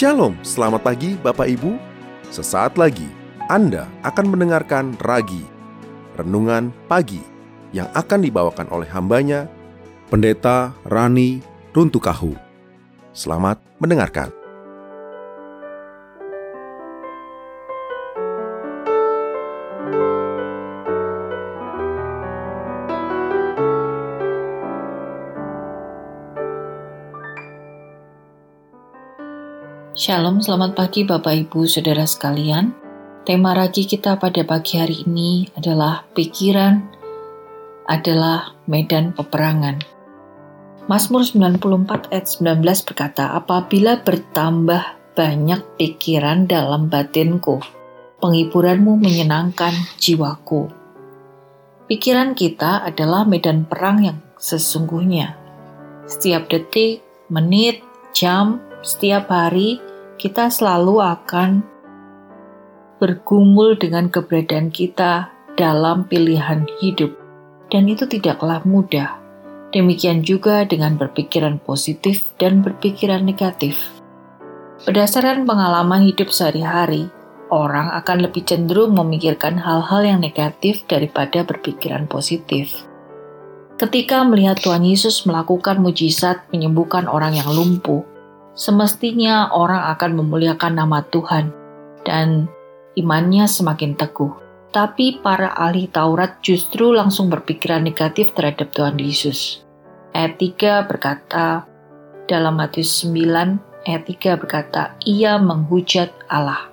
Shalom, selamat pagi Bapak Ibu. Sesaat lagi Anda akan mendengarkan Ragi, Renungan Pagi, yang akan dibawakan oleh hambanya, Pendeta Rani Runtukahu. Selamat mendengarkan. Shalom, selamat pagi Bapak Ibu Saudara sekalian. Tema ragi kita pada pagi hari ini adalah pikiran adalah medan peperangan. Mazmur 94 ayat 19 berkata, Apabila bertambah banyak pikiran dalam batinku, penghiburanmu menyenangkan jiwaku. Pikiran kita adalah medan perang yang sesungguhnya. Setiap detik, menit, jam, setiap hari kita selalu akan bergumul dengan keberadaan kita dalam pilihan hidup, dan itu tidaklah mudah. Demikian juga dengan berpikiran positif dan berpikiran negatif. Berdasarkan pengalaman hidup sehari-hari, orang akan lebih cenderung memikirkan hal-hal yang negatif daripada berpikiran positif. Ketika melihat Tuhan Yesus melakukan mujizat menyembuhkan orang yang lumpuh, semestinya orang akan memuliakan nama Tuhan dan imannya semakin teguh. Tapi para ahli Taurat justru langsung berpikiran negatif terhadap Tuhan Yesus. Ayat 3 berkata, dalam Matius 9 ayat 3 berkata, ia menghujat Allah.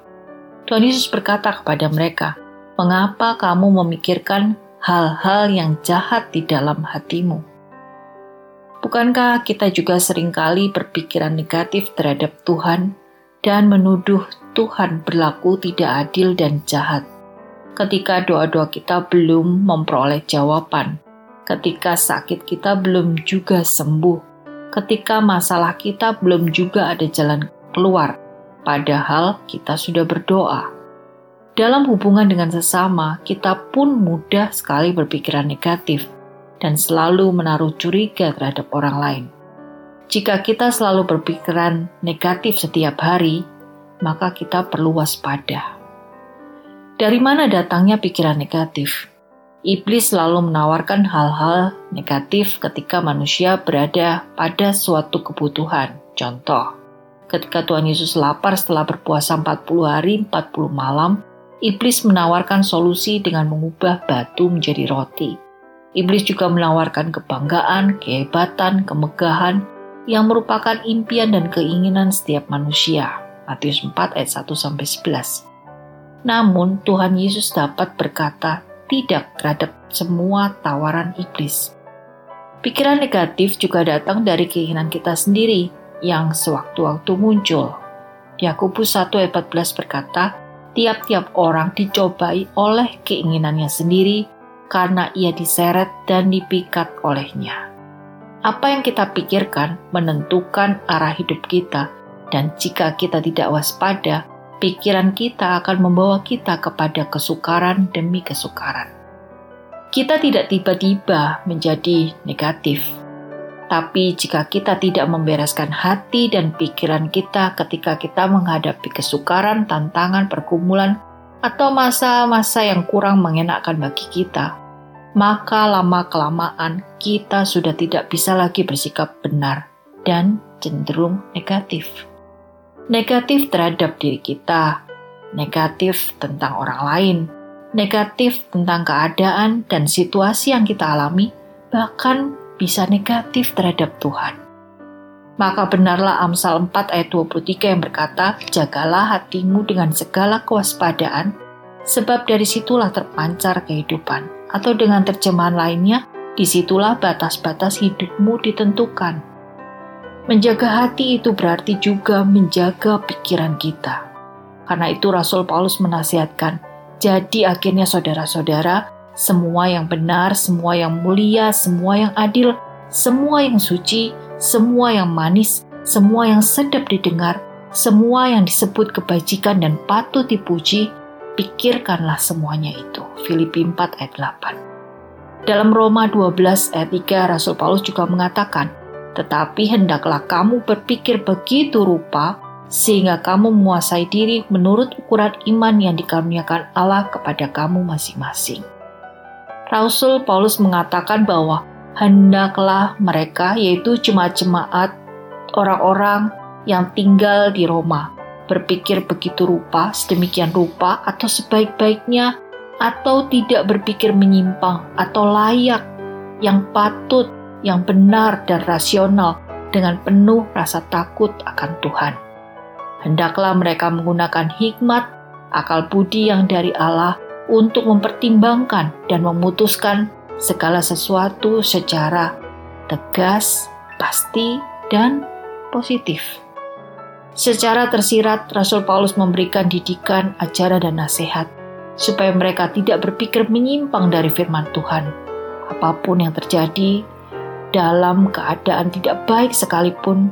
Tuhan Yesus berkata kepada mereka, mengapa kamu memikirkan hal-hal yang jahat di dalam hatimu? Bukankah kita juga sering kali berpikiran negatif terhadap Tuhan dan menuduh Tuhan berlaku tidak adil dan jahat? Ketika doa-doa kita belum memperoleh jawaban, ketika sakit kita belum juga sembuh, ketika masalah kita belum juga ada jalan keluar, padahal kita sudah berdoa. Dalam hubungan dengan sesama, kita pun mudah sekali berpikiran negatif dan selalu menaruh curiga terhadap orang lain. Jika kita selalu berpikiran negatif setiap hari, maka kita perlu waspada. Dari mana datangnya pikiran negatif? Iblis selalu menawarkan hal-hal negatif ketika manusia berada pada suatu kebutuhan. Contoh, ketika Tuhan Yesus lapar setelah berpuasa 40 hari 40 malam, iblis menawarkan solusi dengan mengubah batu menjadi roti. Iblis juga menawarkan kebanggaan, kehebatan, kemegahan yang merupakan impian dan keinginan setiap manusia. Matius 4 ayat 1 sampai 11. Namun Tuhan Yesus dapat berkata tidak terhadap semua tawaran iblis. Pikiran negatif juga datang dari keinginan kita sendiri yang sewaktu-waktu muncul. Yakobus 1 ayat 14 berkata, tiap-tiap orang dicobai oleh keinginannya sendiri karena ia diseret dan dipikat olehnya. Apa yang kita pikirkan menentukan arah hidup kita, dan jika kita tidak waspada, pikiran kita akan membawa kita kepada kesukaran demi kesukaran. Kita tidak tiba-tiba menjadi negatif, tapi jika kita tidak membereskan hati dan pikiran kita ketika kita menghadapi kesukaran, tantangan, pergumulan, atau masa-masa yang kurang mengenakkan bagi kita, maka lama-kelamaan kita sudah tidak bisa lagi bersikap benar dan cenderung negatif. Negatif terhadap diri kita, negatif tentang orang lain, negatif tentang keadaan dan situasi yang kita alami, bahkan bisa negatif terhadap Tuhan. Maka benarlah Amsal 4 ayat 23 yang berkata, Jagalah hatimu dengan segala kewaspadaan, sebab dari situlah terpancar kehidupan. Atau dengan terjemahan lainnya, di situlah batas-batas hidupmu ditentukan. Menjaga hati itu berarti juga menjaga pikiran kita. Karena itu Rasul Paulus menasihatkan, jadi akhirnya saudara-saudara, semua yang benar, semua yang mulia, semua yang adil, semua yang suci, semua yang manis, semua yang sedap didengar, semua yang disebut kebajikan dan patut dipuji, pikirkanlah semuanya itu. Filipi 4 ayat 8. Dalam Roma 12 ayat 3 Rasul Paulus juga mengatakan, tetapi hendaklah kamu berpikir begitu rupa sehingga kamu menguasai diri menurut ukuran iman yang dikaruniakan Allah kepada kamu masing-masing. Rasul Paulus mengatakan bahwa hendaklah mereka, yaitu jemaat-jemaat orang-orang yang tinggal di Roma, berpikir begitu rupa, sedemikian rupa, atau sebaik-baiknya, atau tidak berpikir menyimpang, atau layak, yang patut, yang benar, dan rasional, dengan penuh rasa takut akan Tuhan. Hendaklah mereka menggunakan hikmat, akal budi yang dari Allah untuk mempertimbangkan dan memutuskan segala sesuatu secara tegas, pasti, dan positif. Secara tersirat, Rasul Paulus memberikan didikan, ajaran, dan nasihat supaya mereka tidak berpikir menyimpang dari firman Tuhan. Apa pun yang terjadi, dalam keadaan tidak baik sekalipun,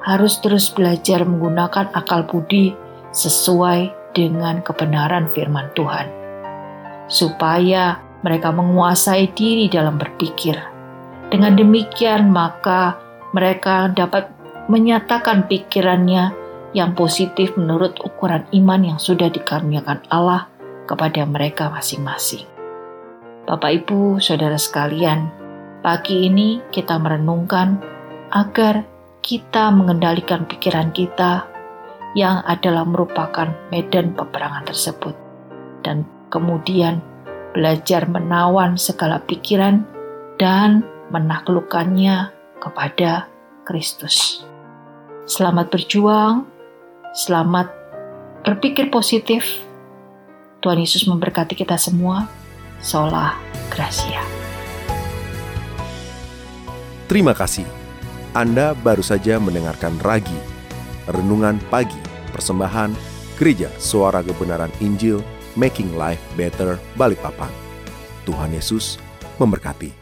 harus terus belajar menggunakan akal budi sesuai dengan kebenaran firman Tuhan, supaya mereka menguasai diri dalam berpikir. Dengan demikian, maka mereka dapat menyatakan pikirannya yang positif menurut ukuran iman yang sudah dikaruniakan Allah kepada mereka masing-masing. Bapak, ibu, saudara sekalian, Pagi ini kita merenungkan agar kita mengendalikan pikiran kita yang adalah merupakan medan peperangan tersebut dan kemudian belajar menawan segala pikiran dan menaklukkannya kepada Kristus. Selamat berjuang, selamat berpikir positif. Tuhan Yesus memberkati kita semua. Sola Gracia. Terima kasih. Anda baru saja mendengarkan Ragi, Renungan Pagi, Persembahan, Gereja Suara Kebenaran Injil, Making Life Better, Balikpapan. Tuhan Yesus memberkati.